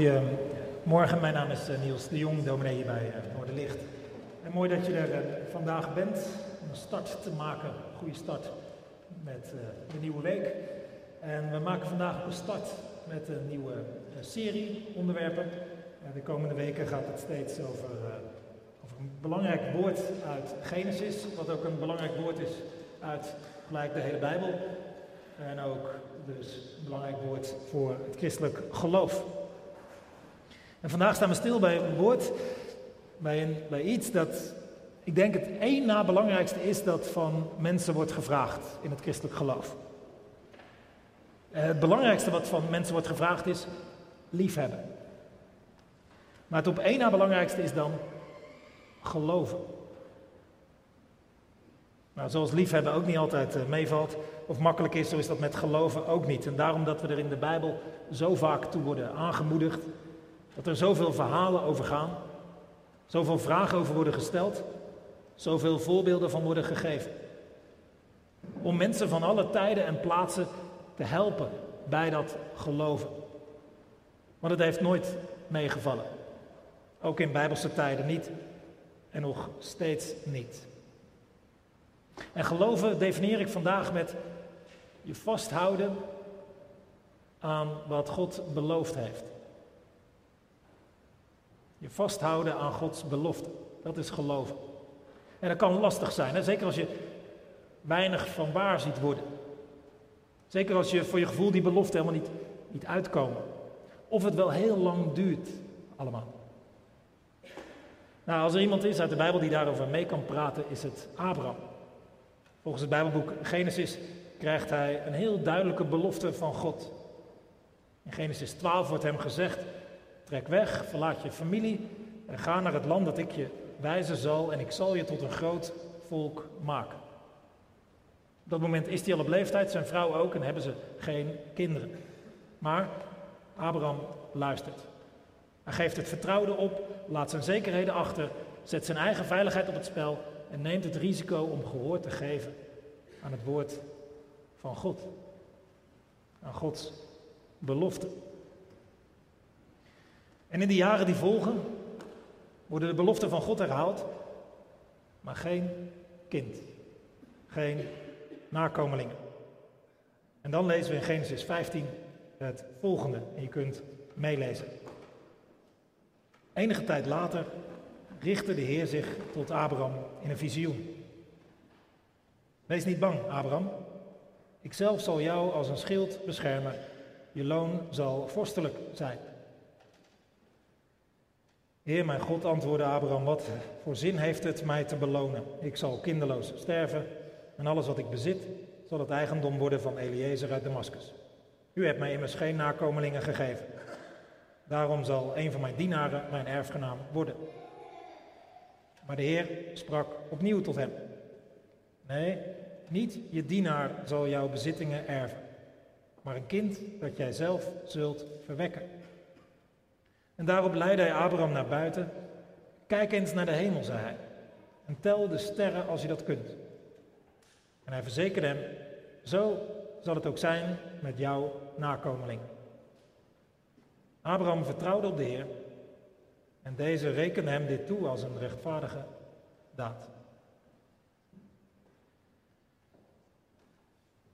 Goedemorgen, mijn naam is eh, Niels de Jong, dominee hier bij eh, Noorderlicht. En mooi dat je er eh, vandaag bent om een start te maken, een goede start met de nieuwe week. En we maken vandaag een start met een nieuwe serie onderwerpen. De komende weken gaat het steeds over, over een belangrijk woord uit Genesis, wat ook een belangrijk woord is uit gelijk de hele Bijbel. En ook dus een belangrijk woord voor het christelijk geloof. En vandaag staan we stil bij een woord, bij, een, bij iets dat ik denk het één na belangrijkste is dat van mensen wordt gevraagd in het christelijk geloof. Eh, het belangrijkste wat van mensen wordt gevraagd is liefhebben. Maar het op één na belangrijkste is dan geloven. Nou, zoals liefhebben ook niet altijd eh, meevalt of makkelijk is, zo is dat met geloven ook niet. En daarom dat we er in de Bijbel zo vaak toe worden aangemoedigd, dat er zoveel verhalen over gaan, zoveel vragen over worden gesteld, zoveel voorbeelden van worden gegeven. Om mensen van alle tijden en plaatsen te helpen bij dat geloven. Want het heeft nooit meegevallen. Ook in bijbelse tijden niet en nog steeds niet. En geloven definieer ik vandaag met je vasthouden aan wat God beloofd heeft. Je vasthouden aan Gods belofte. Dat is geloven. En dat kan lastig zijn, hè? zeker als je weinig van waar ziet worden. Zeker als je voor je gevoel die belofte helemaal niet, niet uitkomen. Of het wel heel lang duurt, allemaal. Nou, als er iemand is uit de Bijbel die daarover mee kan praten, is het Abraham. Volgens het Bijbelboek Genesis krijgt hij een heel duidelijke belofte van God. In Genesis 12 wordt hem gezegd: Trek weg, verlaat je familie en ga naar het land dat ik je wijzen zal en ik zal je tot een groot volk maken. Op dat moment is hij al op leeftijd, zijn vrouw ook en hebben ze geen kinderen. Maar Abraham luistert. Hij geeft het vertrouwde op, laat zijn zekerheden achter, zet zijn eigen veiligheid op het spel en neemt het risico om gehoor te geven aan het woord van God. Aan Gods belofte. En in de jaren die volgen worden de beloften van God herhaald, maar geen kind, geen nakomelingen. En dan lezen we in Genesis 15 het volgende en je kunt meelezen. Enige tijd later richtte de Heer zich tot Abraham in een visioen. Wees niet bang, Abraham. Ikzelf zal jou als een schild beschermen. Je loon zal vorstelijk zijn. Heer, mijn God, antwoordde Abraham, wat voor zin heeft het mij te belonen? Ik zal kinderloos sterven en alles wat ik bezit zal het eigendom worden van Eliezer uit Damascus. U hebt mij immers geen nakomelingen gegeven. Daarom zal een van mijn dienaren mijn erfgenaam worden. Maar de Heer sprak opnieuw tot hem. Nee, niet je dienaar zal jouw bezittingen erven, maar een kind dat jij zelf zult verwekken. En daarop leidde hij Abraham naar buiten. Kijk eens naar de hemel, zei hij, en tel de sterren als je dat kunt. En hij verzekerde hem, zo zal het ook zijn met jouw nakomeling. Abraham vertrouwde op de Heer en deze rekende hem dit toe als een rechtvaardige daad.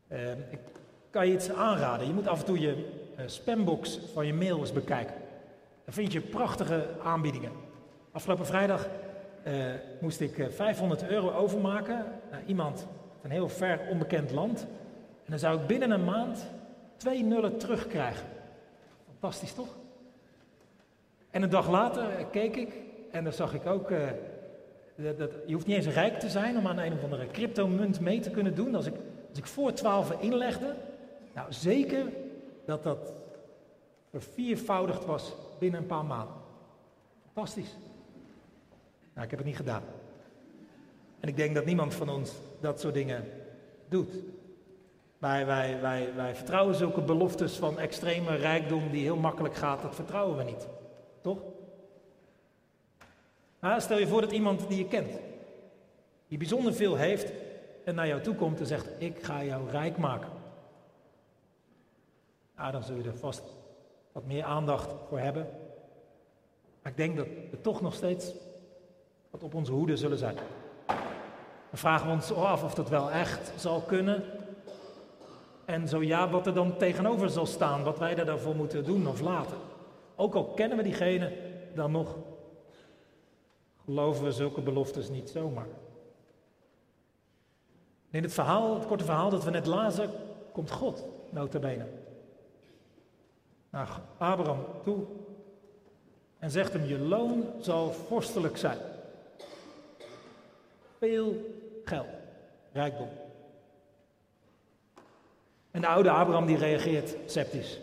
Uh, ik kan je iets aanraden. Je moet af en toe je uh, spambox van je mail eens bekijken. Dan vind je prachtige aanbiedingen. Afgelopen vrijdag uh, moest ik 500 euro overmaken naar iemand uit een heel ver onbekend land. En dan zou ik binnen een maand twee nullen terugkrijgen. Fantastisch toch? En een dag later keek ik en dan zag ik ook. Dat, dat, je hoeft niet eens rijk te zijn om aan een of andere cryptomunt mee te kunnen doen. Als ik, als ik voor 12 inlegde, nou zeker dat dat verviervoudigd was binnen een paar maanden. Fantastisch. Nou, ik heb het niet gedaan. En ik denk dat niemand van ons dat soort dingen doet. Wij, wij, wij, wij vertrouwen zulke beloftes van extreme rijkdom die heel makkelijk gaat, dat vertrouwen we niet. Toch? Nou, stel je voor dat iemand die je kent, die bijzonder veel heeft en naar jou toe komt en zegt: Ik ga jou rijk maken. Nou, dan zul je er vast wat meer aandacht voor hebben. Maar ik denk dat we toch nog steeds wat op onze hoede zullen zijn. Dan vragen we ons af of dat wel echt zal kunnen. En zo ja, wat er dan tegenover zal staan, wat wij daarvoor moeten doen of laten. Ook al kennen we diegene, dan nog geloven we zulke beloftes niet zomaar. In het verhaal, het korte verhaal dat we net lazen, komt God, notabene, naar Abraham toe en zegt hem, je loon zal vorstelijk zijn. Veel geld, rijkdom. En de oude Abraham die reageert sceptisch.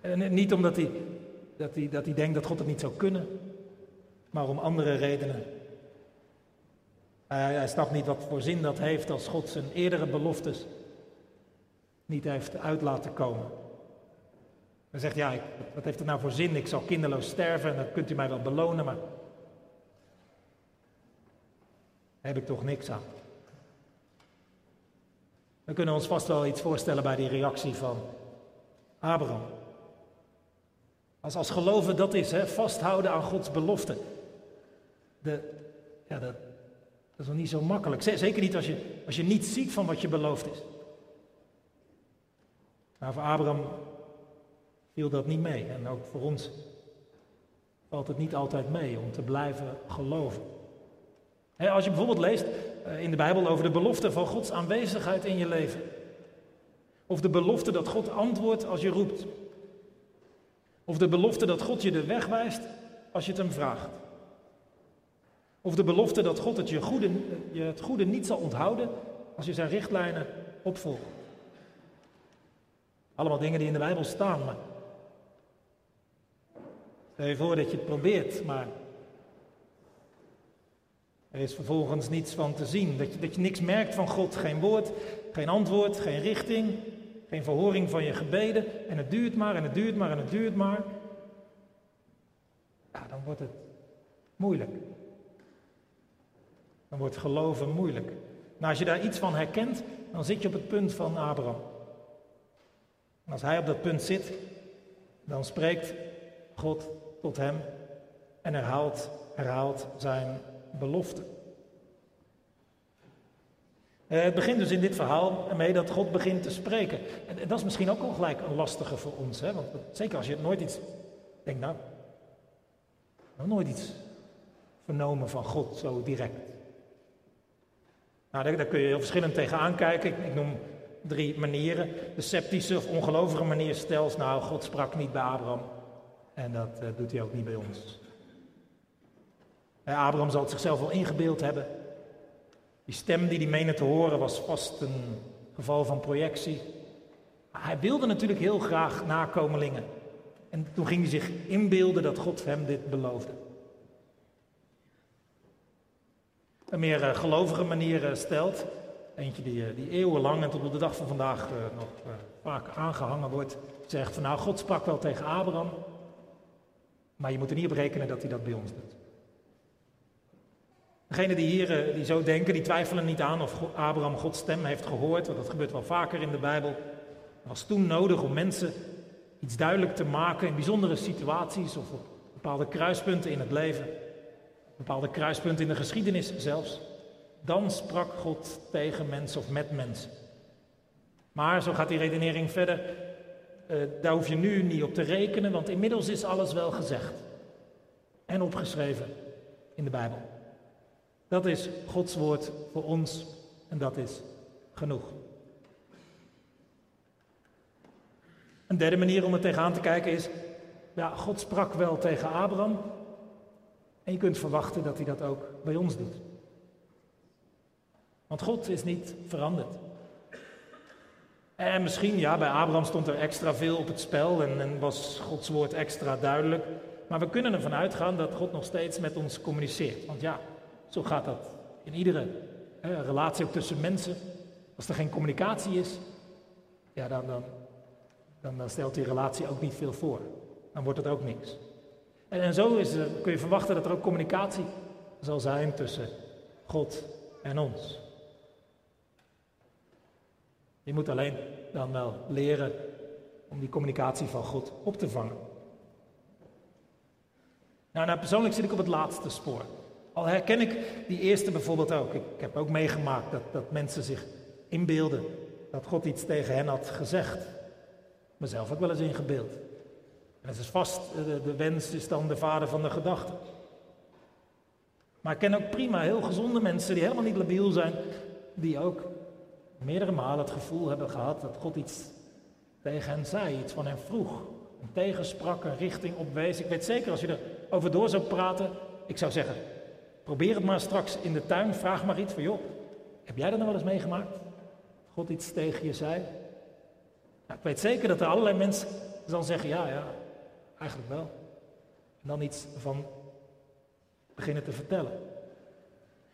En niet omdat hij, dat hij, dat hij denkt dat God het niet zou kunnen, maar om andere redenen. Hij, hij snapt niet wat voor zin dat heeft als God zijn eerdere beloftes niet heeft uit laten komen. Hij zegt, ja, ik, wat heeft het nou voor zin? Ik zal kinderloos sterven en dan kunt u mij wel belonen, maar heb ik toch niks aan. We kunnen ons vast wel iets voorstellen bij die reactie van Abraham. Als, als geloven dat is, hè, vasthouden aan Gods belofte. De, ja, dat, dat is nog niet zo makkelijk. Zeker niet als je, als je niet ziet van wat je beloofd is. Maar voor Abraham viel dat niet mee. En ook voor ons valt het niet altijd mee om te blijven geloven. als je bijvoorbeeld leest eh, in de Bijbel over de belofte van Gods aanwezigheid in je leven. Of de belofte dat God antwoordt als je roept. Of de belofte dat God je de weg wijst als je het hem vraagt. Of de belofte dat God het je, goede, je het goede niet zal onthouden als je zijn richtlijnen opvolgt. Allemaal dingen die in de Bijbel staan, maar stel je voor dat je het probeert, maar er is vervolgens niets van te zien. Dat je, dat je niks merkt van God, geen woord, geen antwoord, geen richting, geen verhoring van je gebeden. En het duurt maar en het duurt maar en het duurt maar. Ja, dan wordt het moeilijk. Dan wordt geloven moeilijk. Nou, als je daar iets van herkent, dan zit je op het punt van Abraham. En als hij op dat punt zit, dan spreekt God tot hem en herhaalt, herhaalt zijn belofte. Eh, het begint dus in dit verhaal ermee dat God begint te spreken. En dat is misschien ook al gelijk een lastige voor ons. Hè? Want zeker als je nooit iets denkt, nou, nooit iets vernomen van God zo direct. Nou, daar, kun je heel verschillend tegenaan kijken. Ik, ik, noem drie manieren. De sceptische of ongelovige manier stelt, nou, God sprak niet bij Abraham. En dat uh, doet hij ook niet bij ons. Abraham zal het zichzelf wel ingebeeld hebben. Die stem die hij meende te horen was vast een geval van projectie. Hij wilde natuurlijk heel graag nakomelingen. En toen ging hij zich inbeelden dat God hem dit beloofde. Een meer uh, gelovige manier stelt, eentje die, die eeuwenlang en tot op de dag van vandaag nog vaak aangehangen wordt, zegt van nou, God sprak wel tegen Abraham, maar je moet er niet op rekenen dat hij dat bij ons doet. Degenen die hier die zo denken, die twijfelen niet aan of Abraham Gods stem heeft gehoord, want dat gebeurt wel vaker in de Bijbel. Het was toen nodig om mensen iets duidelijk te maken in bijzondere situaties of op bepaalde kruispunten in het leven, bepaalde kruispunten in de geschiedenis zelfs. Dan sprak God tegen mensen of met mensen. Maar, zo gaat die redenering verder, uh, daar hoef je nu niet op te rekenen, want inmiddels is alles wel gezegd en opgeschreven in de Bijbel. Dat is Gods woord voor ons en dat is genoeg. Een derde manier om er tegenaan te kijken is, ja, God sprak wel tegen Abraham en je kunt verwachten dat hij dat ook bij ons doet. Want God is niet veranderd. En misschien, ja, bij Abraham stond er extra veel op het spel en, en was Gods woord extra duidelijk. Maar we kunnen ervan uitgaan dat God nog steeds met ons communiceert. Want ja, zo gaat dat in iedere hè, relatie ook tussen mensen. Als er geen communicatie is, ja, dan, dan, dan, stelt die relatie ook niet veel voor. Dan wordt het ook niks. En, en zo is, kun je verwachten dat er ook communicatie zal zijn tussen God en ons. Je moet alleen dan wel leren om die communicatie van God op te vangen. Nou, nou, persoonlijk zit ik op het laatste spoor. Al herken ik die eerste bijvoorbeeld ook. Ik, heb ook meegemaakt dat, dat mensen zich inbeelden dat God iets tegen hen had gezegd. Mezelf ook wel eens ingebeeld. En het is vast, de, de wens is dan de vader van de gedachte. Maar ik ken ook prima heel gezonde mensen die helemaal niet labiel zijn, die ook meerdere malen het gevoel hebben gehad dat God iets tegen hen zei, iets van hen vroeg. Een tegensprak, een richting opwees. Ik weet zeker, als je erover door zou praten, ik zou zeggen, probeer het maar straks in de tuin, vraag maar iets van, joh, heb jij dat nou wel eens meegemaakt? God iets tegen je zei? Nou, ik weet zeker dat er allerlei mensen dan zeggen, ja, ja, eigenlijk wel. En dan iets van beginnen te vertellen.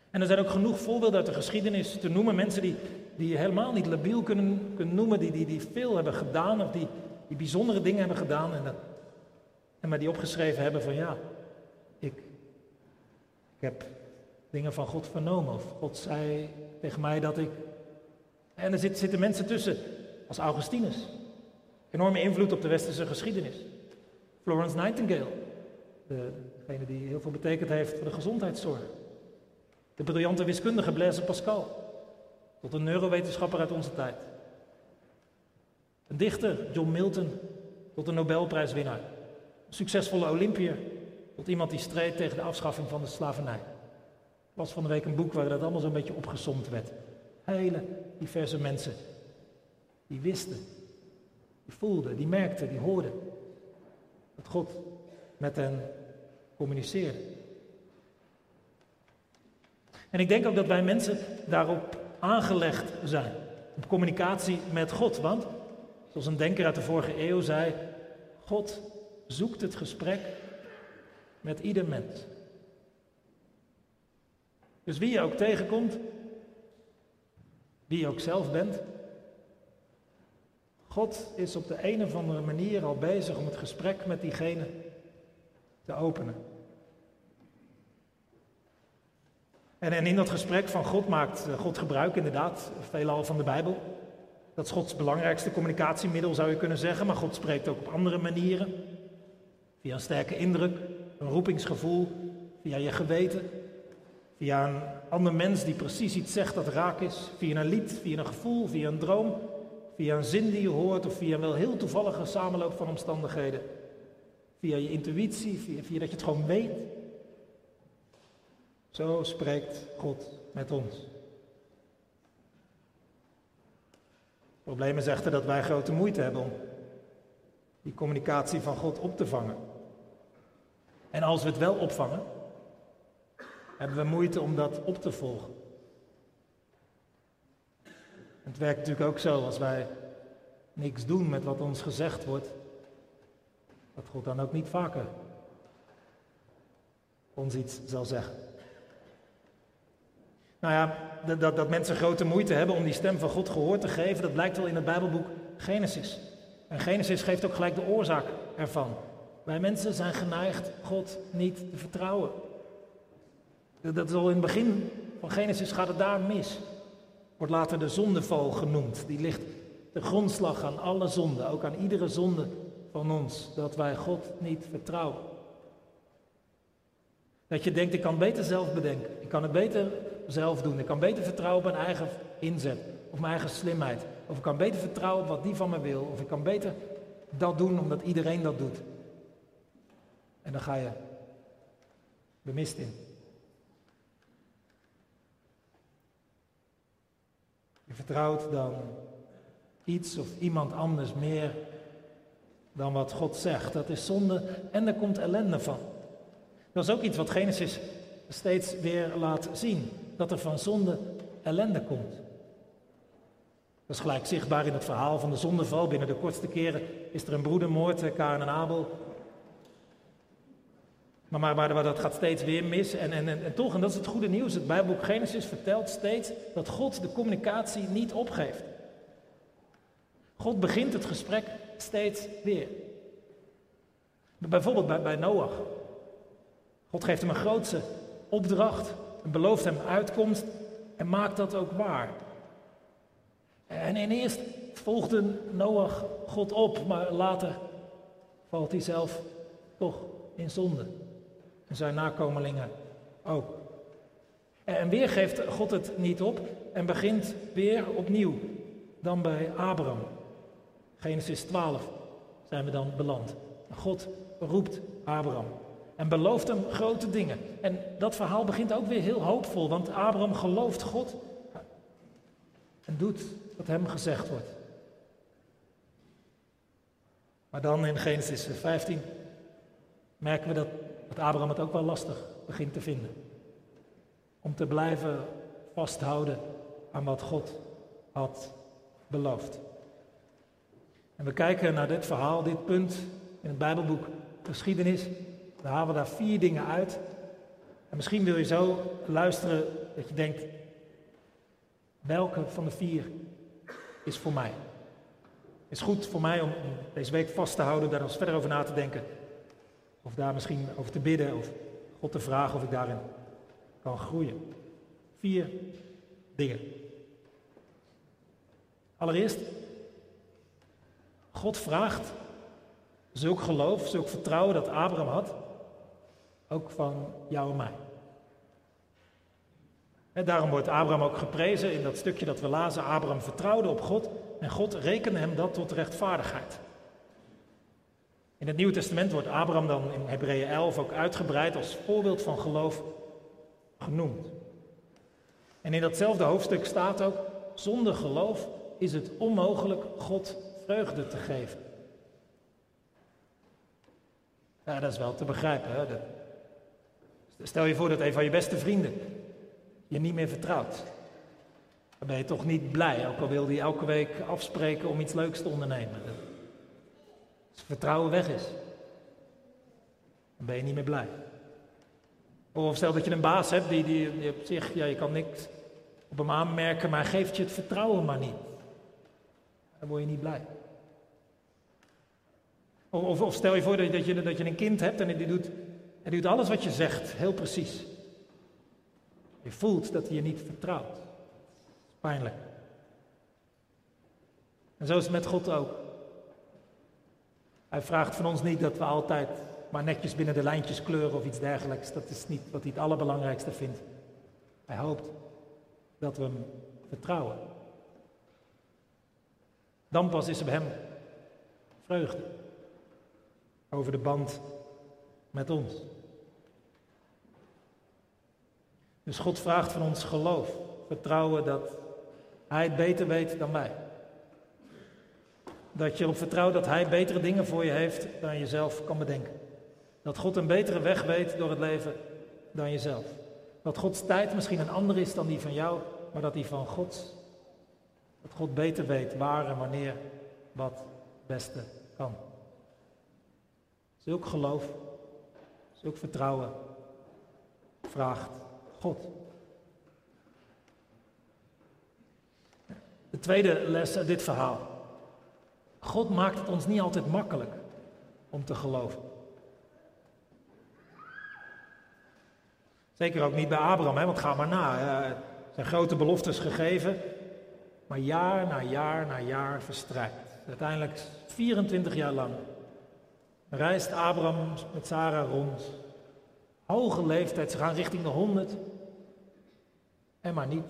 En er zijn ook genoeg voorbeelden uit de geschiedenis te noemen. Mensen die, die je helemaal niet labiel kunnen, kunnen noemen, die, die, die veel hebben gedaan of die, die bijzondere dingen hebben gedaan. En, dat, en maar die opgeschreven hebben van ja, ik, ik heb dingen van God vernomen. Of God zei tegen mij dat ik. En er zitten, zitten mensen tussen, als Augustinus. Enorme invloed op de westerse geschiedenis. Florence Nightingale, degene die heel veel betekend heeft voor de gezondheidszorg. De briljante wiskundige Blaise Pascal, tot een neurowetenschapper uit onze tijd. Een dichter, John Milton, tot een Nobelprijswinnaar. Een succesvolle Olympiër, tot iemand die streed tegen de afschaffing van de slavernij. Er was van de week een boek waar dat allemaal zo'n beetje opgezomd werd. Hele diverse mensen die wisten, die voelden, die merkten, die hoorden dat God met hen communiceerde. En ik denk ook dat wij mensen daarop aangelegd zijn. Op communicatie met God. Want, zoals een denker uit de vorige eeuw zei, God zoekt het gesprek met ieder mens. Dus wie je ook tegenkomt, wie je ook zelf bent, God is op de een of andere manier al bezig om het gesprek met diegene te openen. En, in dat gesprek van God maakt eh, God gebruik inderdaad veelal van de Bijbel. Dat is Gods belangrijkste communicatiemiddel zou je kunnen zeggen, maar God spreekt ook op andere manieren. Via een sterke indruk, een roepingsgevoel, via je geweten, via een ander mens die precies iets zegt dat raak is, via een lied, via een gevoel, via een droom, via een zin die je hoort of via een wel heel toevallige samenloop van omstandigheden. Via je intuïtie, via, via dat je het gewoon weet. Zo spreekt God met ons. Het probleem is echter dat wij grote moeite hebben om die communicatie van God op te vangen. En als we het wel opvangen, hebben we moeite om dat op te volgen. Het werkt natuurlijk ook zo als wij niks doen met wat ons gezegd wordt, dat God dan ook niet vaker ons iets zal zeggen. Nou ja, dat, dat mensen grote moeite hebben om die stem van God gehoor te geven, dat blijkt wel in het Bijbelboek Genesis. En Genesis geeft ook gelijk de oorzaak ervan. Wij mensen zijn geneigd God niet te vertrouwen. Dat is al in het begin van Genesis gaat het daar mis. Wordt later de zondeval genoemd. Die ligt de grondslag aan alle zonden, ook aan iedere zonde van ons, dat wij God niet vertrouwen. Dat je denkt, ik kan beter zelf bedenken. Ik kan het beter zelf doen. Ik kan beter vertrouwen op mijn eigen inzet. Of mijn eigen slimheid. Of ik kan beter vertrouwen op wat die van me wil. Of ik kan beter dat doen omdat iedereen dat doet. En dan ga je bemist in. Je vertrouwt dan iets of iemand anders meer dan wat God zegt. Dat is zonde en er komt ellende van. Dat is ook iets wat Genesis steeds weer laat zien. Dat er van zonde ellende komt. Dat is gelijk zichtbaar in het verhaal van de zondeval. Binnen de kortste keren is er een broedermoord, eh, Kain en Abel. Maar, maar, maar, dat gaat steeds weer mis. En, en, en, toch, en dat is het goede nieuws, het Bijbelboek Genesis vertelt steeds dat God de communicatie niet opgeeft. God begint het gesprek steeds weer. Bijvoorbeeld bij, bij Noach. God geeft hem een grootse opdracht en belooft hem uitkomst en maakt dat ook waar. En, en eerst volgde Noach God op, maar later valt hij zelf toch in zonde. En zijn nakomelingen ook. En weer geeft God het niet op en begint weer opnieuw. Dan bij Abraham. Genesis 12 zijn we dan beland. God roept Abraham en belooft hem grote dingen. En dat verhaal begint ook weer heel hoopvol, want Abraham gelooft God en doet wat hem gezegd wordt. Maar dan in Genesis 15 merken we dat, Abraham het ook wel lastig begint te vinden. Om te blijven vasthouden aan wat God had beloofd. En we kijken naar dit verhaal, dit punt in het Bijbelboek geschiedenis. Dan halen daar vier dingen uit. En misschien wil je zo luisteren dat je denkt, welke van de vier is voor mij? is goed voor mij om deze week vast te houden, daar eens verder over na te denken. Of daar misschien over te bidden of God te vragen of ik daarin kan groeien. Vier dingen. Allereerst, God vraagt zulk geloof, zulk vertrouwen dat Abraham had, ook van jou en mij. En daarom wordt Abraham ook geprezen in dat stukje dat we lazen. Abraham vertrouwde op God en God rekende hem dat tot rechtvaardigheid. In het Nieuwe Testament wordt Abraham dan in Hebreeën 11 ook uitgebreid als voorbeeld van geloof genoemd. En in datzelfde hoofdstuk staat ook, zonder geloof is het onmogelijk God vreugde te geven. Ja, dat is wel te begrijpen. Hè? Stel je voor dat een van je beste vrienden je niet meer vertrouwt. Dan ben je toch niet blij, ook al wil hij elke week afspreken om iets leuks te ondernemen. Als vertrouwen weg is, dan ben je niet meer blij. Of stel dat je een baas hebt die, die, op zich, ja, je kan niks op hem aanmerken, maar geeft je het vertrouwen maar niet. Dan word je niet blij. Of, of, stel je voor dat, dat, je, dat je een kind hebt en die doet, hij doet alles wat je zegt, heel precies. Je voelt dat hij je niet vertrouwt. Pijnlijk. En zo is het met God ook. Hij vraagt van ons niet dat we altijd maar netjes binnen de lijntjes kleuren of iets dergelijks. Dat is niet wat hij het allerbelangrijkste vindt. Hij hoopt dat we hem vertrouwen. Dan pas is er bij hem vreugde over de band met ons. Dus God vraagt van ons geloof, vertrouwen dat Hij het beter weet dan wij. Dat je erop vertrouwt dat Hij betere dingen voor je heeft dan je zelf kan bedenken. Dat God een betere weg weet door het leven dan jezelf. Dat Gods tijd misschien een andere is dan die van jou, maar dat die van God, dat God beter weet waar en wanneer wat het beste kan. Zulk geloof, zulk vertrouwen vraagt God. De tweede les uit dit verhaal. God maakt het ons niet altijd makkelijk om te geloven. Zeker ook niet bij Abraham, hè, want ga maar na. Er zijn grote beloftes gegeven, maar jaar na jaar na jaar verstrijkt. Uiteindelijk 24 jaar lang reist Abraham met Sarah rond. Hoge leeftijd, ze gaan richting de 100. En maar niet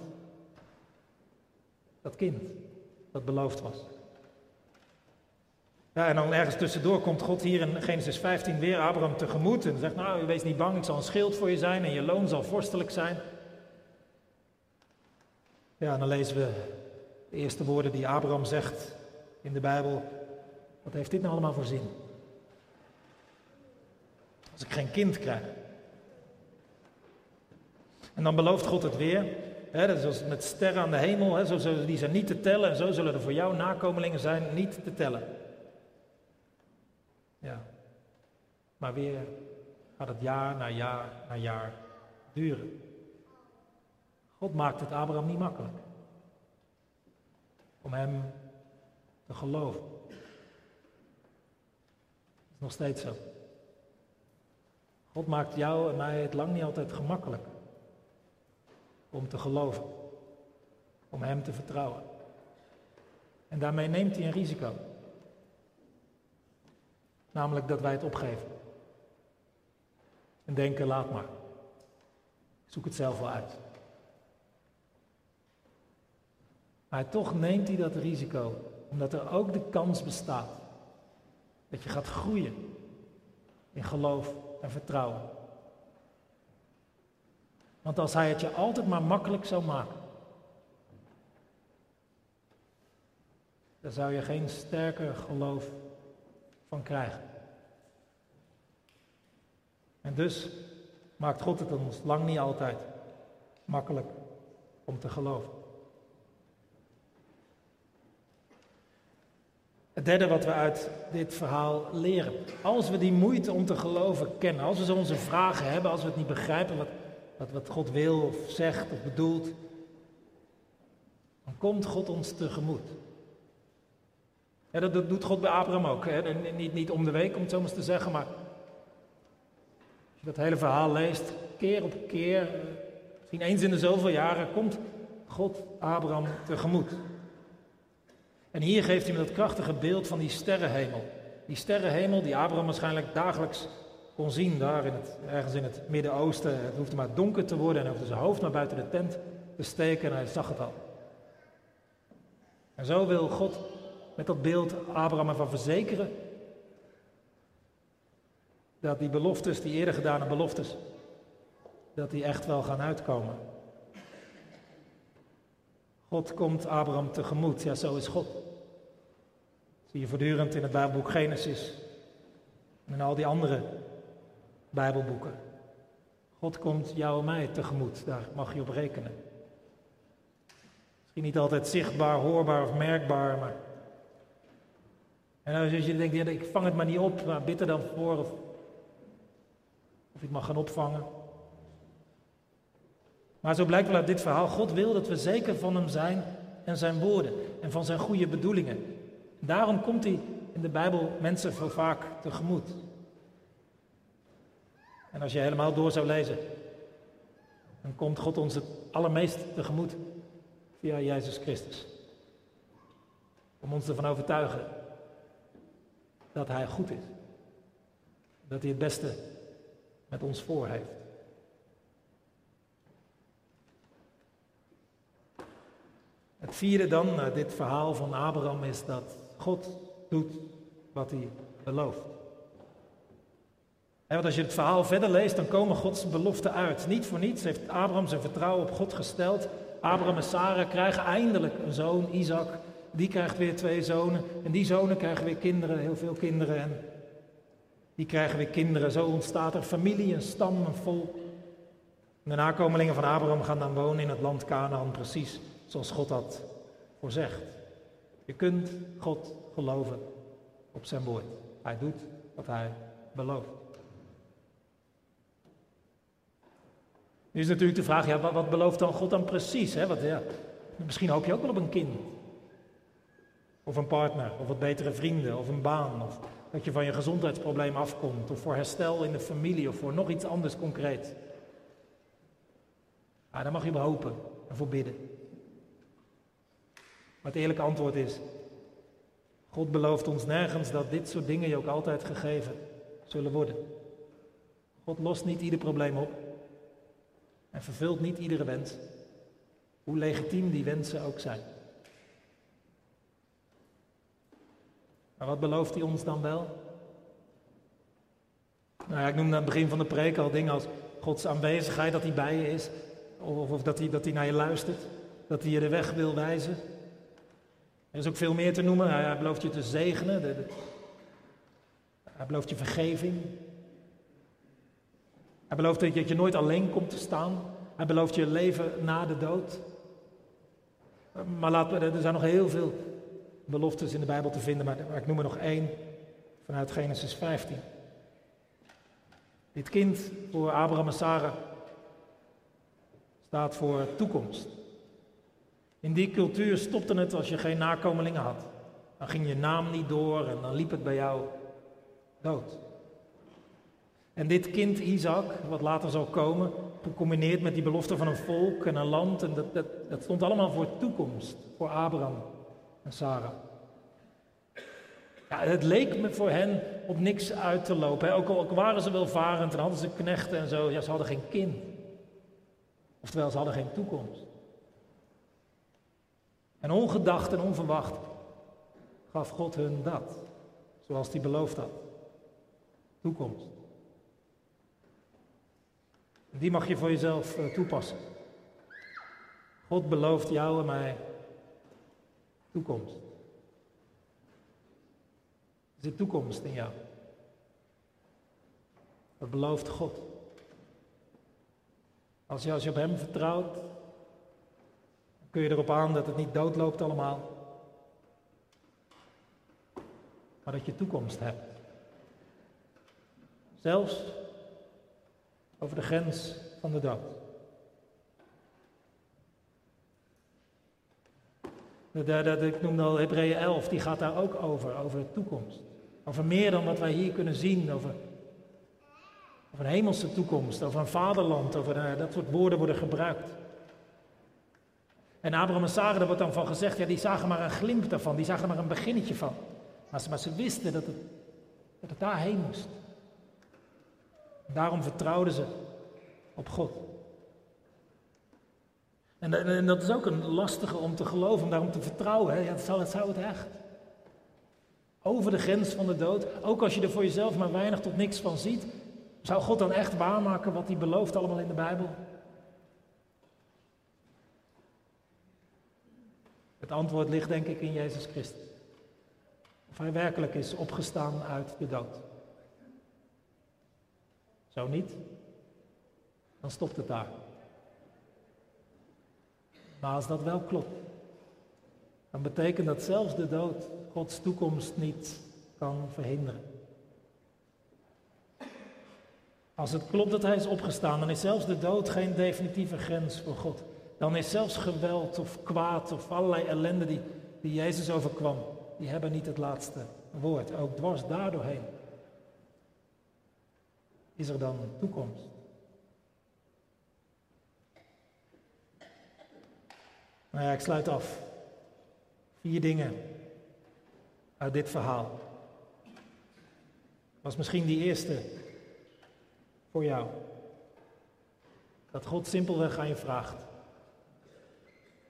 dat kind dat beloofd was. Ja, en dan ergens tussendoor komt God hier in Genesis 15 weer Abraham tegemoet en zegt, nou, wees niet bang, ik zal een schild voor je zijn en je loon zal vorstelijk zijn. Ja, en dan lezen we de eerste woorden die Abraham zegt in de Bijbel. Wat heeft dit nou allemaal voor zin? Als ik geen kind krijg. En dan belooft God het weer. Dat is met sterren aan de hemel. Zo zullen die zijn niet te tellen. En zo zullen er voor jou nakomelingen zijn niet te tellen. Ja. Maar weer gaat het jaar na jaar na jaar duren. God maakt het Abraham niet makkelijk. Om hem te geloven. Dat is nog steeds zo. God maakt jou en mij het lang niet altijd gemakkelijk om te geloven, om Hem te vertrouwen. En daarmee neemt hij een risico. Namelijk dat wij het opgeven. En denken, laat maar. Zoek het zelf wel uit. Maar toch neemt hij dat risico, omdat er ook de kans bestaat dat je gaat groeien in geloof en vertrouwen. Want als hij het je altijd maar makkelijk zou maken, dan zou je geen sterker geloof van krijgen. En dus maakt God het ons lang niet altijd makkelijk om te geloven. Het derde wat we uit dit verhaal leren. Als we die moeite om te geloven kennen, als we onze vragen hebben, als we het niet begrijpen wat, wat, God wil of zegt of bedoelt, dan komt God ons tegemoet. Ja, dat doet God bij Abraham ook. Hè? Niet, niet om de week, om het zo maar te zeggen, maar als je dat hele verhaal leest, keer op keer, misschien eens in de zoveel jaren, komt God Abraham tegemoet. En hier geeft hij me dat krachtige beeld van die sterrenhemel. Die sterrenhemel die Abraham waarschijnlijk dagelijks kon zien, daar in het, ergens in het Midden-Oosten. Het hoefde maar donker te worden en hij hoefde zijn hoofd maar buiten de tent te steken en hij zag het al. En zo wil God met dat beeld Abraham ervan verzekeren dat die beloftes, die eerder gedane beloftes, dat die echt wel gaan uitkomen. God komt Abraham tegemoet. Ja, zo is God. zie je voortdurend in het Bijbelboek Genesis en al die andere Bijbelboeken. God komt jou en mij tegemoet, daar mag je op rekenen. Misschien niet altijd zichtbaar, hoorbaar of merkbaar, maar. En als je denkt, ik vang het maar niet op, maar bid er dan voor of, of ik mag gaan opvangen. Maar zo blijkt wel uit dit verhaal, God wil dat we zeker van Hem zijn en Zijn woorden en van Zijn goede bedoelingen. Daarom komt Hij in de Bijbel mensen veel vaak tegemoet. En als je helemaal door zou lezen, dan komt God ons het allermeest tegemoet via Jezus Christus. Om ons ervan overtuigen dat Hij goed is. Dat Hij het beste met ons voor heeft. Het vierde dan, uh, dit verhaal van Abraham, is dat God doet wat hij belooft. Want als je het verhaal verder leest, dan komen Gods beloften uit. Niet voor niets heeft Abraham zijn vertrouwen op God gesteld. Abraham en Sarah krijgen eindelijk een zoon, Isaac. Die krijgt weer twee zonen. En die zonen krijgen weer kinderen, heel veel kinderen. En die krijgen weer kinderen. Zo ontstaat er familie, een stam, een volk. De nakomelingen van Abraham gaan dan wonen in het land Canaan, precies zoals God dat voorzegt. Je kunt God geloven op zijn woord. Hij doet wat hij belooft. Nu is natuurlijk de vraag, ja, wat, belooft dan God dan precies? Hè? Wat, ja, misschien hoop je ook wel op een kind. Of een partner, of wat betere vrienden, of een baan. Of dat je van je gezondheidsprobleem afkomt. Of voor herstel in de familie, of voor nog iets anders concreet. Ja, daar mag je op hopen en voor bidden. Maar het eerlijke antwoord is, God belooft ons nergens dat dit soort dingen je ook altijd gegeven zullen worden. God lost niet ieder probleem op en vervult niet iedere wens, hoe legitiem die wensen ook zijn. Maar wat belooft hij ons dan wel? Nou ja, ik noemde aan het begin van de preek al dingen als Gods aanwezigheid, dat hij bij je is, of, of dat, hij, dat hij naar je luistert, dat hij je de weg wil wijzen. Er is ook veel meer te noemen. Hij, belooft je te zegenen. Hij belooft je vergeving. Hij belooft dat je nooit alleen komt te staan. Hij belooft je leven na de dood. Maar er zijn nog heel veel beloftes in de Bijbel te vinden, maar, ik noem er nog één vanuit Genesis 15. Dit kind voor Abraham en Sarah staat voor toekomst. In die cultuur stopte het als je geen nakomelingen had. Dan ging je naam niet door en dan liep het bij jou dood. En dit kind Isaac, wat later zal komen, gecombineerd met die belofte van een volk en een land, en dat, dat, stond allemaal voor toekomst, voor Abraham en Sarah. Ja, het leek me voor hen op niks uit te lopen. Ook al waren ze welvarend en hadden ze knechten en zo, ja, ze hadden geen kind. Oftewel, ze hadden geen toekomst. En ongedacht en onverwacht gaf God hun dat, zoals hij beloofd had. Toekomst. Die mag je voor jezelf eh, toepassen. God belooft jou en mij toekomst. Er zit toekomst in jou. Dat belooft God. Als je, als je op Hem vertrouwt, dan kun je erop aan dat het niet doodloopt allemaal. Maar dat je toekomst hebt. Zelfs over de grens van de dood. ik noemde al Hebreeën 11, die gaat daar ook over, over de toekomst. Over meer dan wat wij hier kunnen zien, over, over een hemelse toekomst, over een vaderland, over eh, dat soort woorden worden gebruikt. En Abraham en Sarah, daar wordt dan van gezegd, ja, die zagen maar een glimp daarvan, die zagen maar een beginnetje van. Maar ze, maar ze wisten dat het, dat het daarheen moest. Daarom vertrouwden ze op God. En, en, dat is ook een lastige om te geloven, om daarom te vertrouwen. Hè? Ja, dat zou, dat zou het echt. Over de grens van de dood, ook als je er voor jezelf maar weinig tot niks van ziet, zou God dan echt waarmaken wat hij belooft allemaal in de Bijbel? Het antwoord ligt denk ik in Jezus Christus. Of hij werkelijk is opgestaan uit de dood. Zo niet, dan stopt het daar. Maar als dat wel klopt, dan betekent dat zelfs de dood Gods toekomst niet kan verhinderen. Als het klopt dat hij is opgestaan, dan is zelfs de dood geen definitieve grens voor God. Dan is zelfs geweld of kwaad of allerlei ellende die, die Jezus overkwam, die hebben niet het laatste woord. Ook dwars daardoorheen is er dan toekomst. Nou ja, ik sluit af. Vier dingen uit dit verhaal. Was misschien die eerste voor jou. Dat God simpelweg aan je vraagt.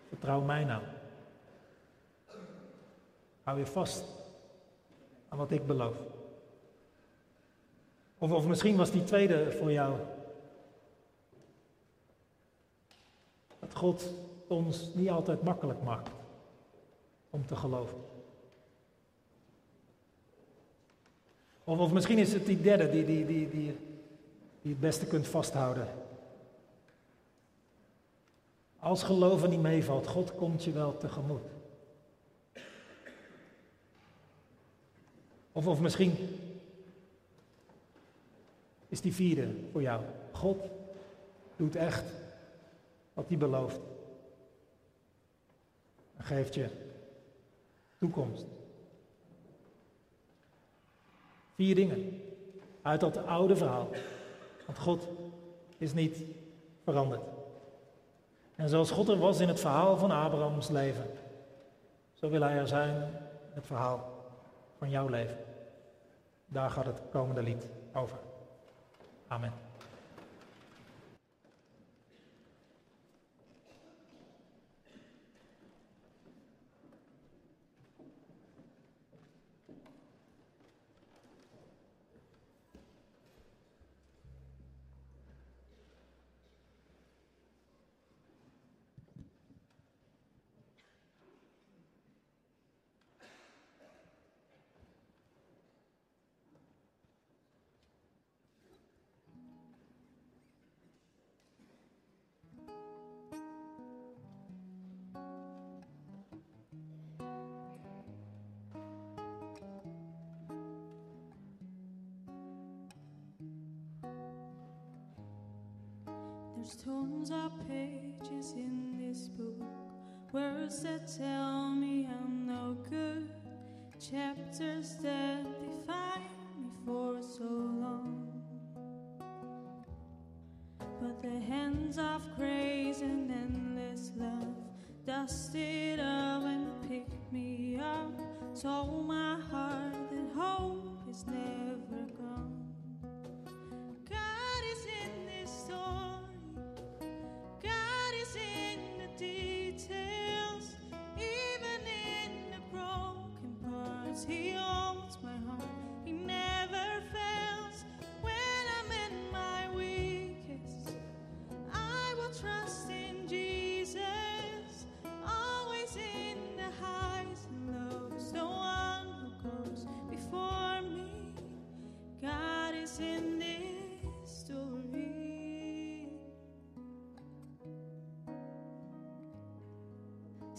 Vertrouw mij nou. Hou je vast aan wat ik beloof. Of, of misschien was die tweede voor jou. Dat God ons niet altijd makkelijk maakt om te geloven. Of, of misschien is het die derde die, die, die, die, het beste kunt vasthouden. Als geloven niet meevalt, God komt je wel tegemoet. Of, of misschien is die vierde voor jou. God doet echt wat hij belooft. En geeft je toekomst. Vier dingen uit dat oude verhaal. Want God is niet veranderd. En zoals God er was in het verhaal van Abrahams leven, zo wil hij er zijn in het verhaal van jouw leven. Daar gaat het komende lied over. Amen. Tons of pages in this book, words that tell me I'm no good, chapters that define me for so long. But the hands of grace and endless love dusted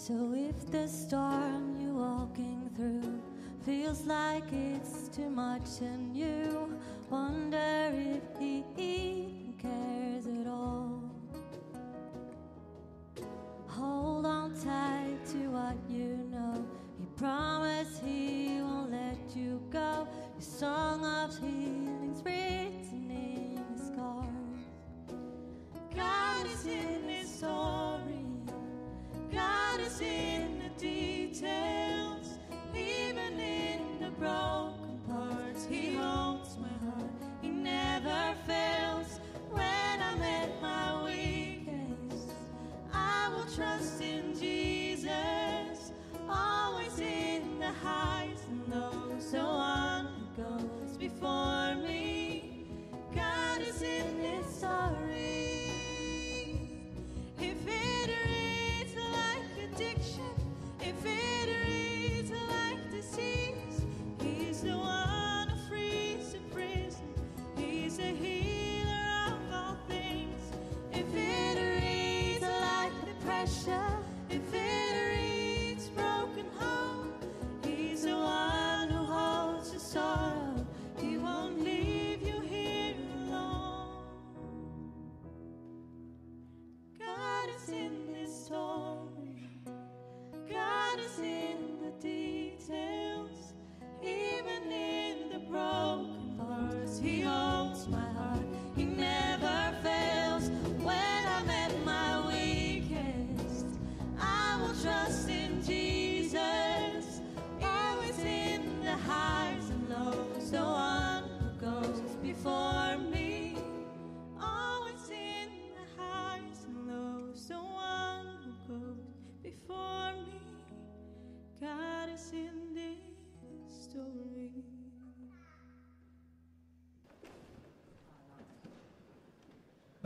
So if the storm you're walking through feels like it's too much and you wonder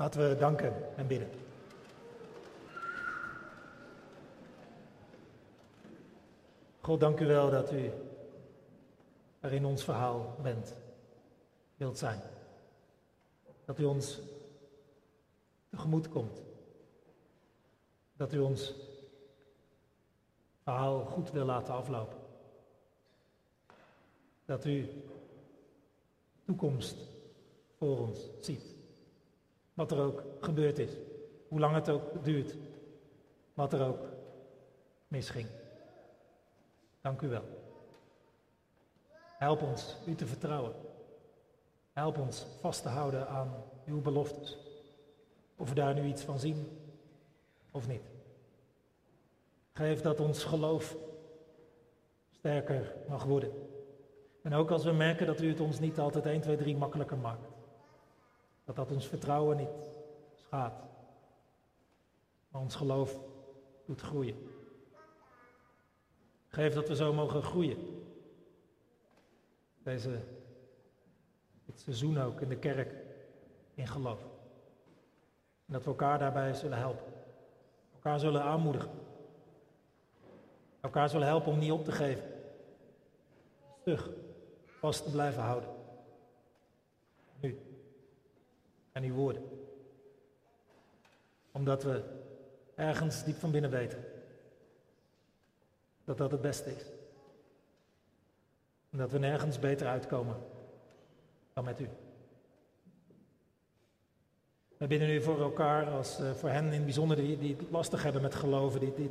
Laten we danken en bidden. God, dank u wel dat u er in ons verhaal bent, wilt zijn. Dat u ons tegemoet komt. Dat u ons verhaal goed wil laten aflopen. Dat u toekomst voor ons ziet. Wat er ook gebeurd is. Hoe lang het ook duurt. Wat er ook misging. Dank u wel. Help ons u te vertrouwen. Help ons vast te houden aan uw beloftes. Of we daar nu iets van zien of niet. Geef dat ons geloof sterker mag worden. En ook als we merken dat u het ons niet altijd 1, 2, 3 makkelijker maakt. Dat dat ons vertrouwen niet schaadt. Maar ons geloof doet groeien. Geef dat we zo mogen groeien. Deze, dit seizoen ook in de kerk in geloof. En dat we elkaar daarbij zullen helpen. Elkaar zullen aanmoedigen. Elkaar zullen helpen om niet op te geven. Stug vast te blijven houden. Nu. En uw woorden. Omdat we ergens diep van binnen weten dat dat het beste is. En dat we nergens beter uitkomen dan met u. We bidden nu voor elkaar, als, uh, voor hen in het bijzonder die, die het lastig hebben met geloven, die, die,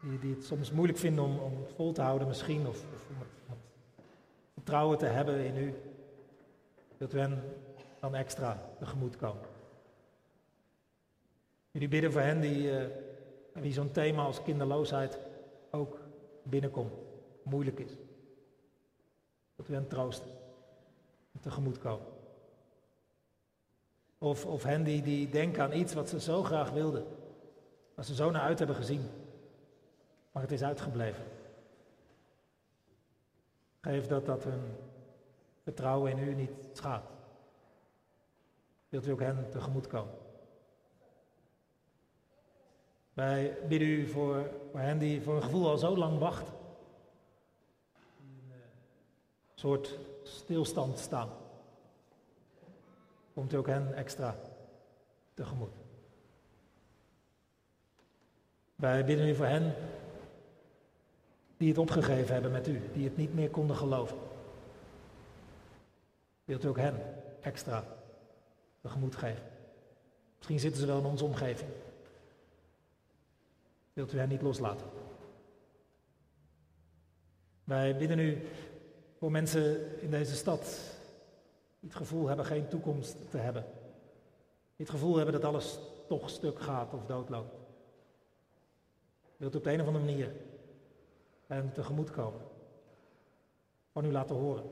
die, die het soms moeilijk vinden om, om vol te houden misschien, of, of vertrouwen te hebben in u. Dat we hen dan extra tegemoet komen. Jullie bidden voor hen die, uh, wie zo'n thema als kinderloosheid ook binnenkomt. moeilijk is. Dat u hen troosten en tegemoet komen. Of, of hen die, die denken aan iets wat ze zo graag wilden, waar ze zo naar uit hebben gezien, maar het is uitgebleven. Geef dat dat hun vertrouwen in u niet schaadt. Wilt u ook hen tegemoet komen? Wij bidden u voor, hen die voor een gevoel al zo lang wachten. In een soort stilstand staan. Komt u ook hen extra tegemoet. Wij bidden u voor hen die het opgegeven hebben met u, die het niet meer konden geloven. Wilt u ook hen extra tegemoet geven? Misschien zitten ze wel in onze omgeving. Wilt u hen niet loslaten? Wij bidden u voor mensen in deze stad die het gevoel hebben geen toekomst te hebben. Het gevoel hebben dat alles toch stuk gaat of doodloopt. Wilt u op de een of andere manier hen tegemoet komen? Van u laten horen.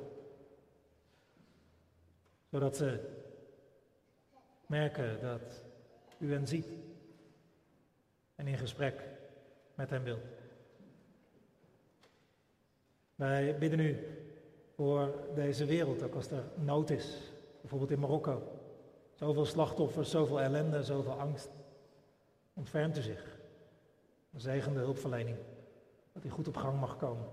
Zodat ze merken dat u hen ziet en in gesprek met hen wilt. Wij bidden u voor deze wereld, ook als er nood is. Bijvoorbeeld in Marokko. Zoveel slachtoffers, zoveel ellende, zoveel angst. Ontfermt u zich. Een zegende hulpverlening. Dat die goed op gang mag komen.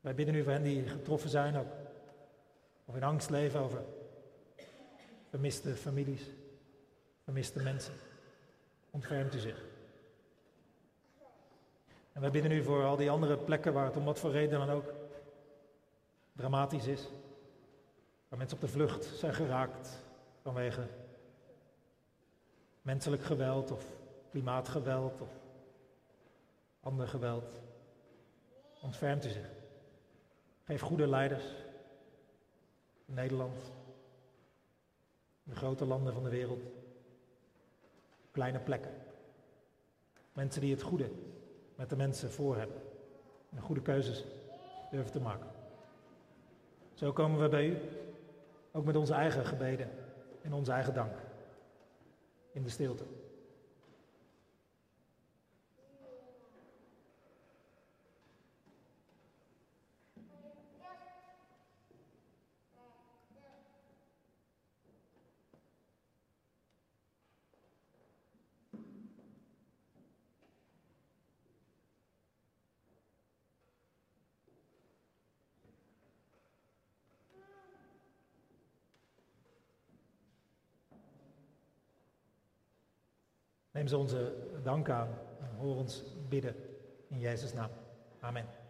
Wij bidden u voor hen die getroffen zijn ook. Of in angst leven over vermiste families, vermiste mensen. Ontfermt u zich. En wij bidden u voor al die andere plekken waar het om wat voor reden dan ook dramatisch is. Waar mensen op de vlucht zijn geraakt vanwege menselijk geweld of klimaatgeweld of ander geweld. Ontfermt u zich. Geef goede leiders in Nederland, de grote landen van de wereld, kleine plekken. Mensen die het goede met de mensen voor hebben. En goede keuzes durven te maken. Zo komen we bij u, ook met onze eigen gebeden en onze eigen dank. In de stilte. Neem ze onze dank aan en hoor ons bidden in Jezus' naam. Amen.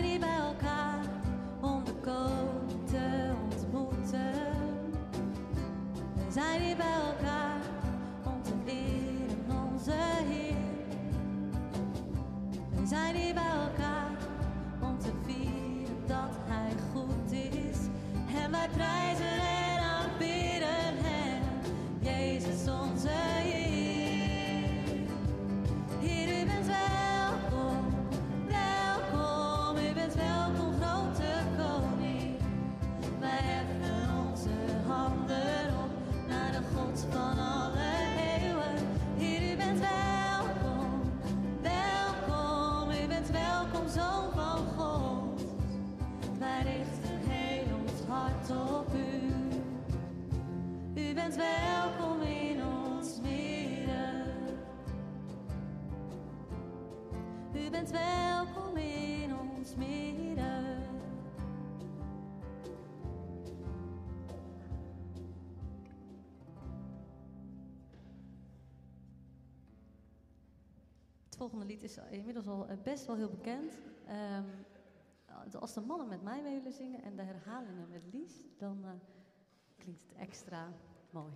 We zijn Het is inmiddels al eh, best wel heel bekend. Ehm, als de mannen met mij mee willen zingen en de herhalingen met Lies, dan eh, klinkt het extra mooi.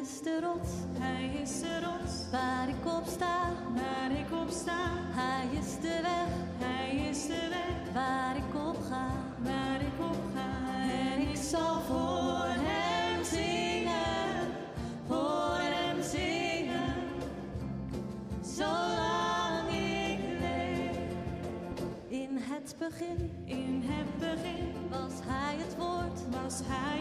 is de rots, hij is de rots. Waar ik op sta, waar ik op sta. Hij is de weg, hij is de weg. Waar ik op ga, waar ik op ga. En ik zal voor hem zingen, voor hem zingen. Zolang ik leef. In het begin, in het begin was hij het woord, was hij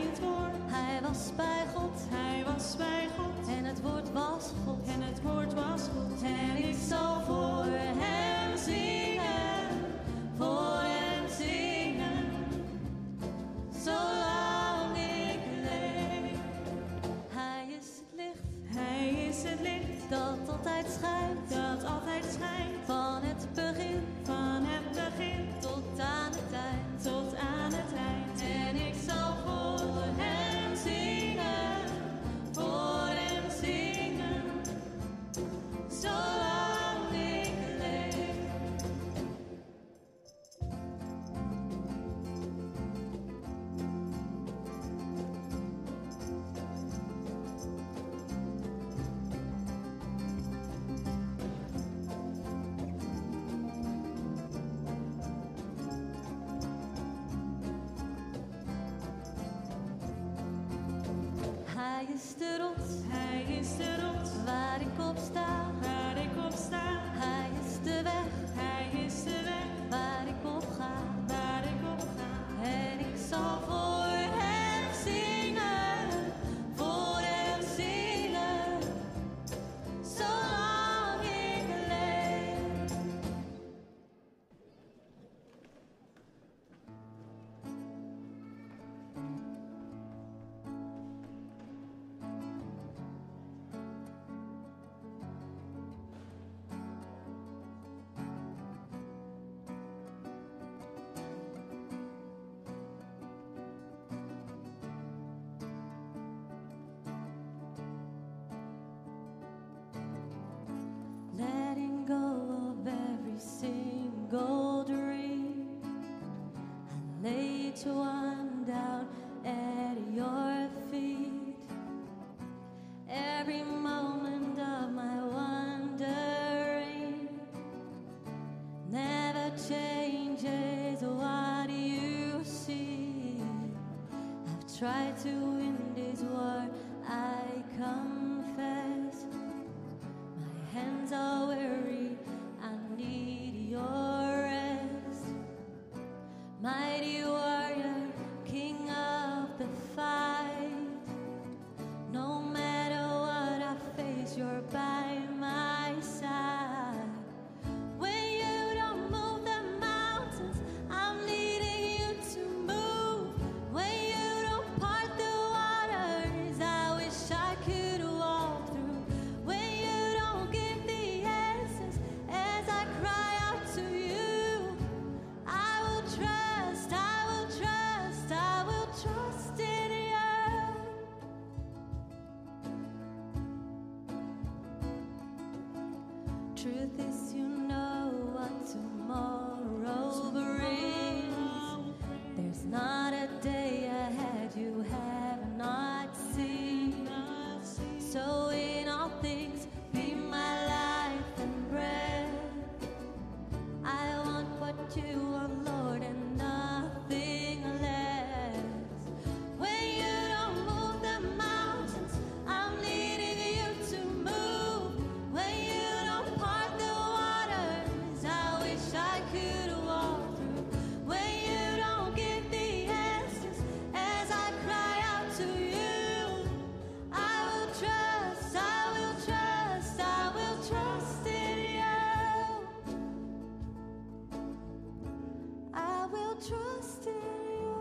trust in you.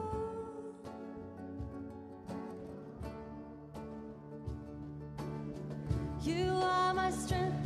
You are my strength.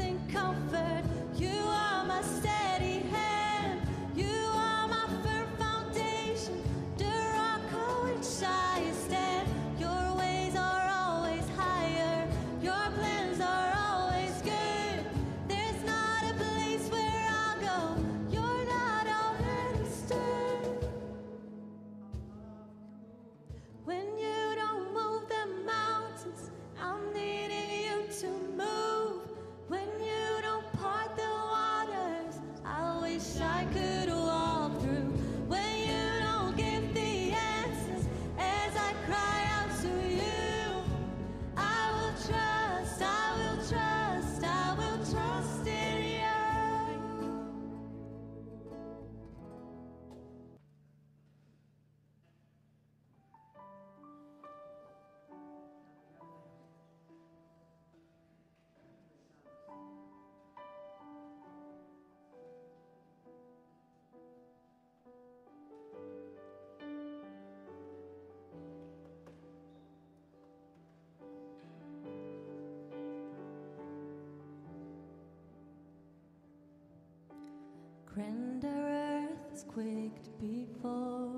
rend earth has quaked before.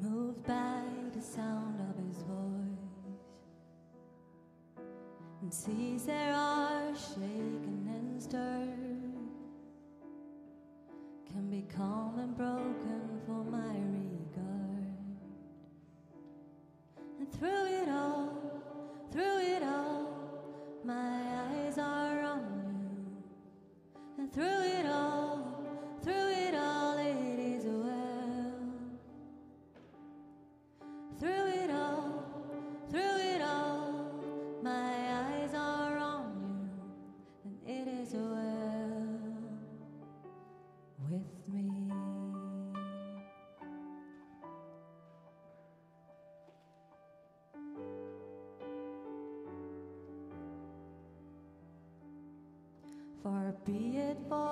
Moved by the sound of his voice, and seas there are shaped. be it for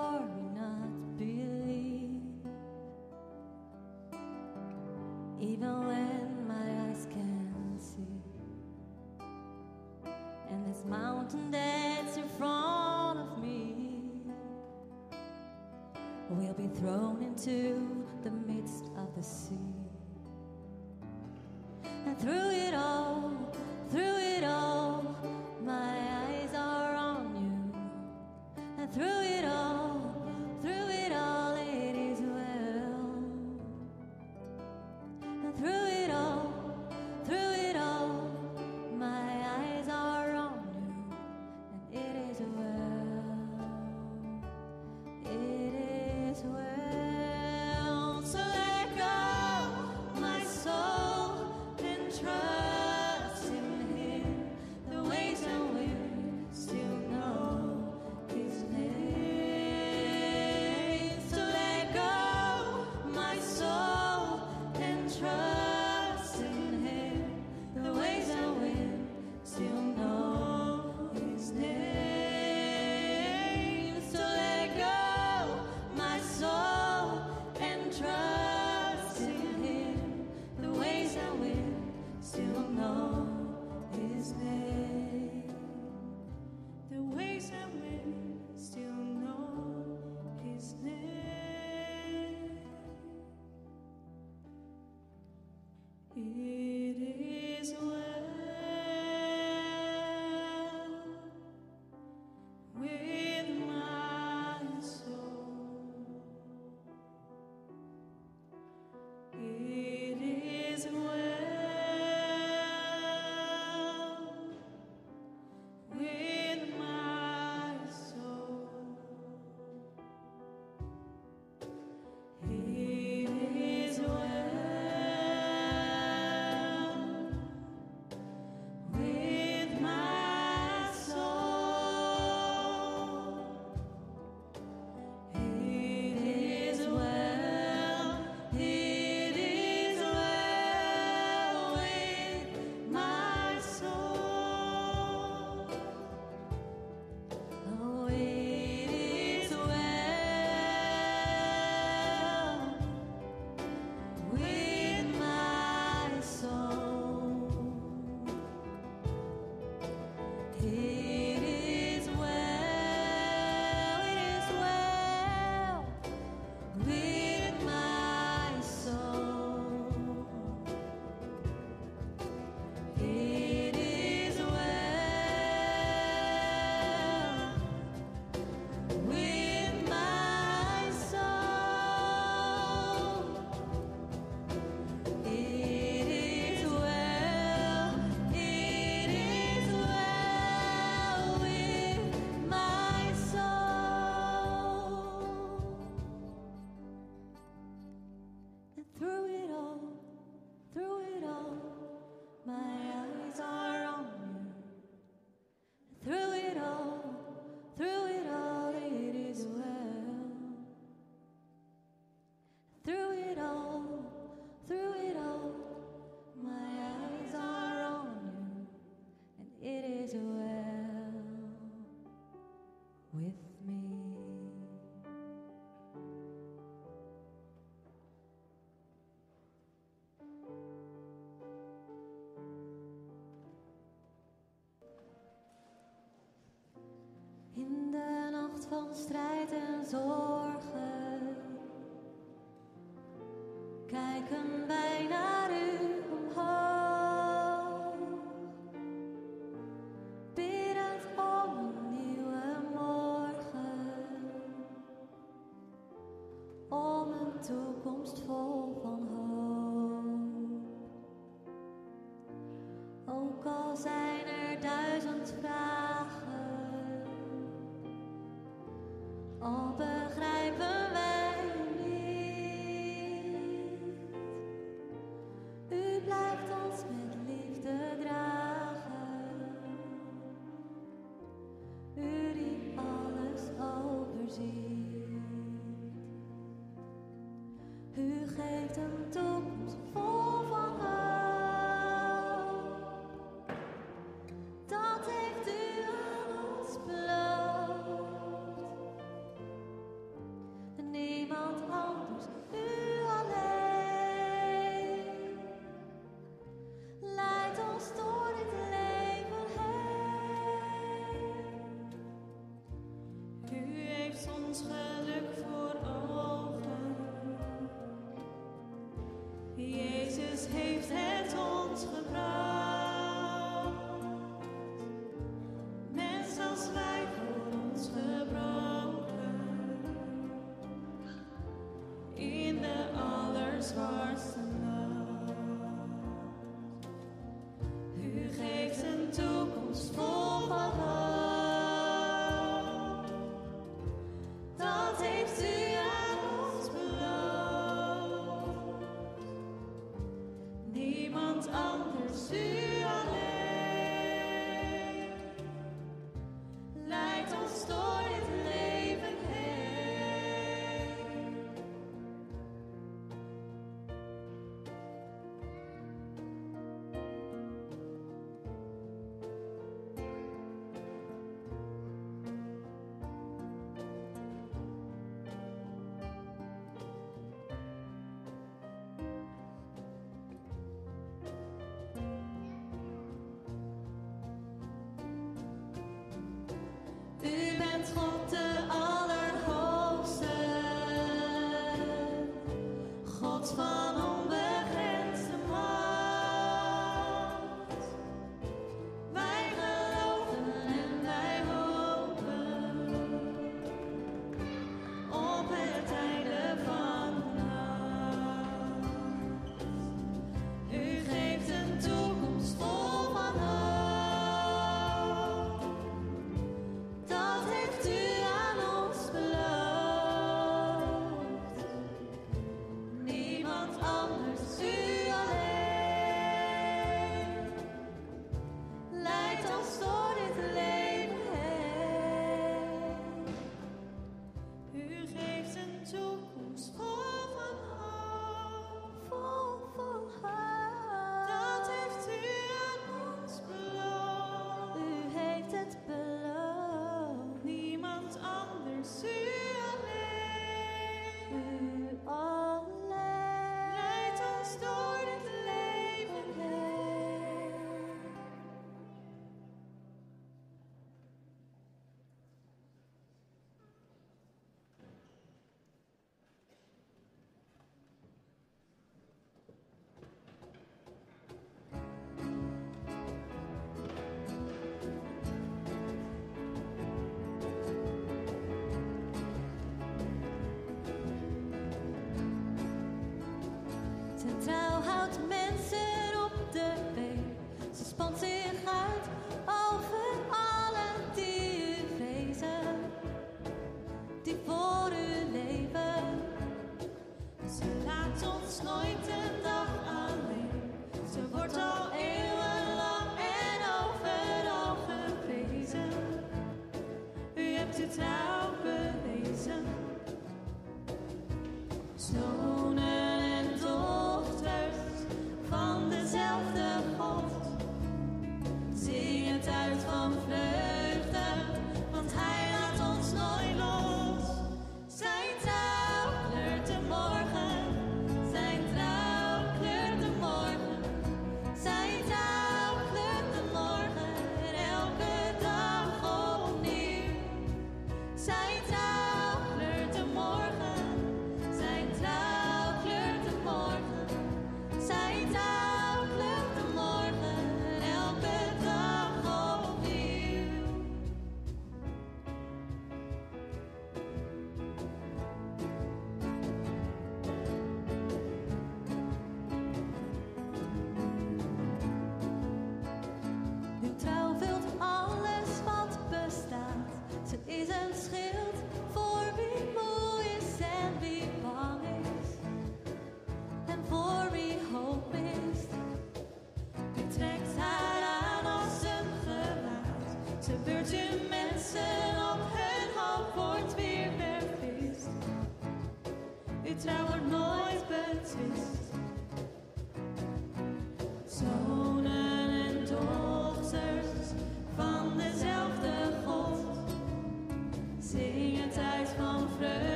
with me. In de nacht van strijd en zorgen kijken wij naar. all but Houdt mensen op de been, ze spant zich uit over allen die u die voor u leven. Ze laat ons nooit een dag alleen, ze wordt al eeuwenlang en overal geprezen. U hebt het uit.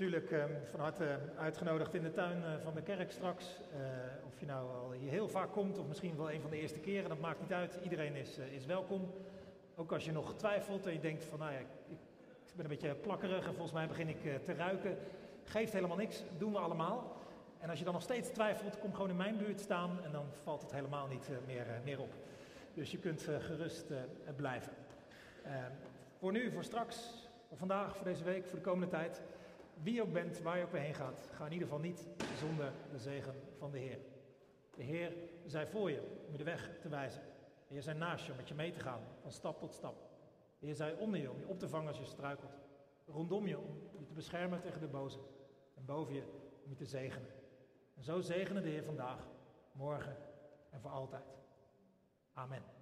Natuurlijk eh, van harte uitgenodigd in de tuin eh, van de kerk straks. Eh, of je nou al hier heel vaak komt of misschien wel een van de eerste keren, dat maakt niet uit. Iedereen is, eh, is welkom. Ook als je nog twijfelt en je denkt van nou ja, ik, ben een beetje plakkerig en volgens mij begin ik te ruiken. Geeft helemaal niks, doen we allemaal. En als je dan nog steeds twijfelt, kom gewoon in mijn buurt staan en dan valt het helemaal niet meer, meer op. Dus je kunt gerust blijven. Eh, voor nu, voor straks, voor vandaag, voor deze week, voor de komende tijd. Wie je ook bent, waar je ook weer heen gaat, ga in ieder geval niet zonder de zegen van de Heer. De Heer zij voor je om je de weg te wijzen. De Heer zij naast je om met je mee te gaan, van stap tot stap. De Heer zij onder je om je op te vangen als je struikelt. Rondom je om je te beschermen tegen de boze. En boven je om je te zegenen. En zo zegenen de Heer vandaag, morgen en voor altijd. Amen.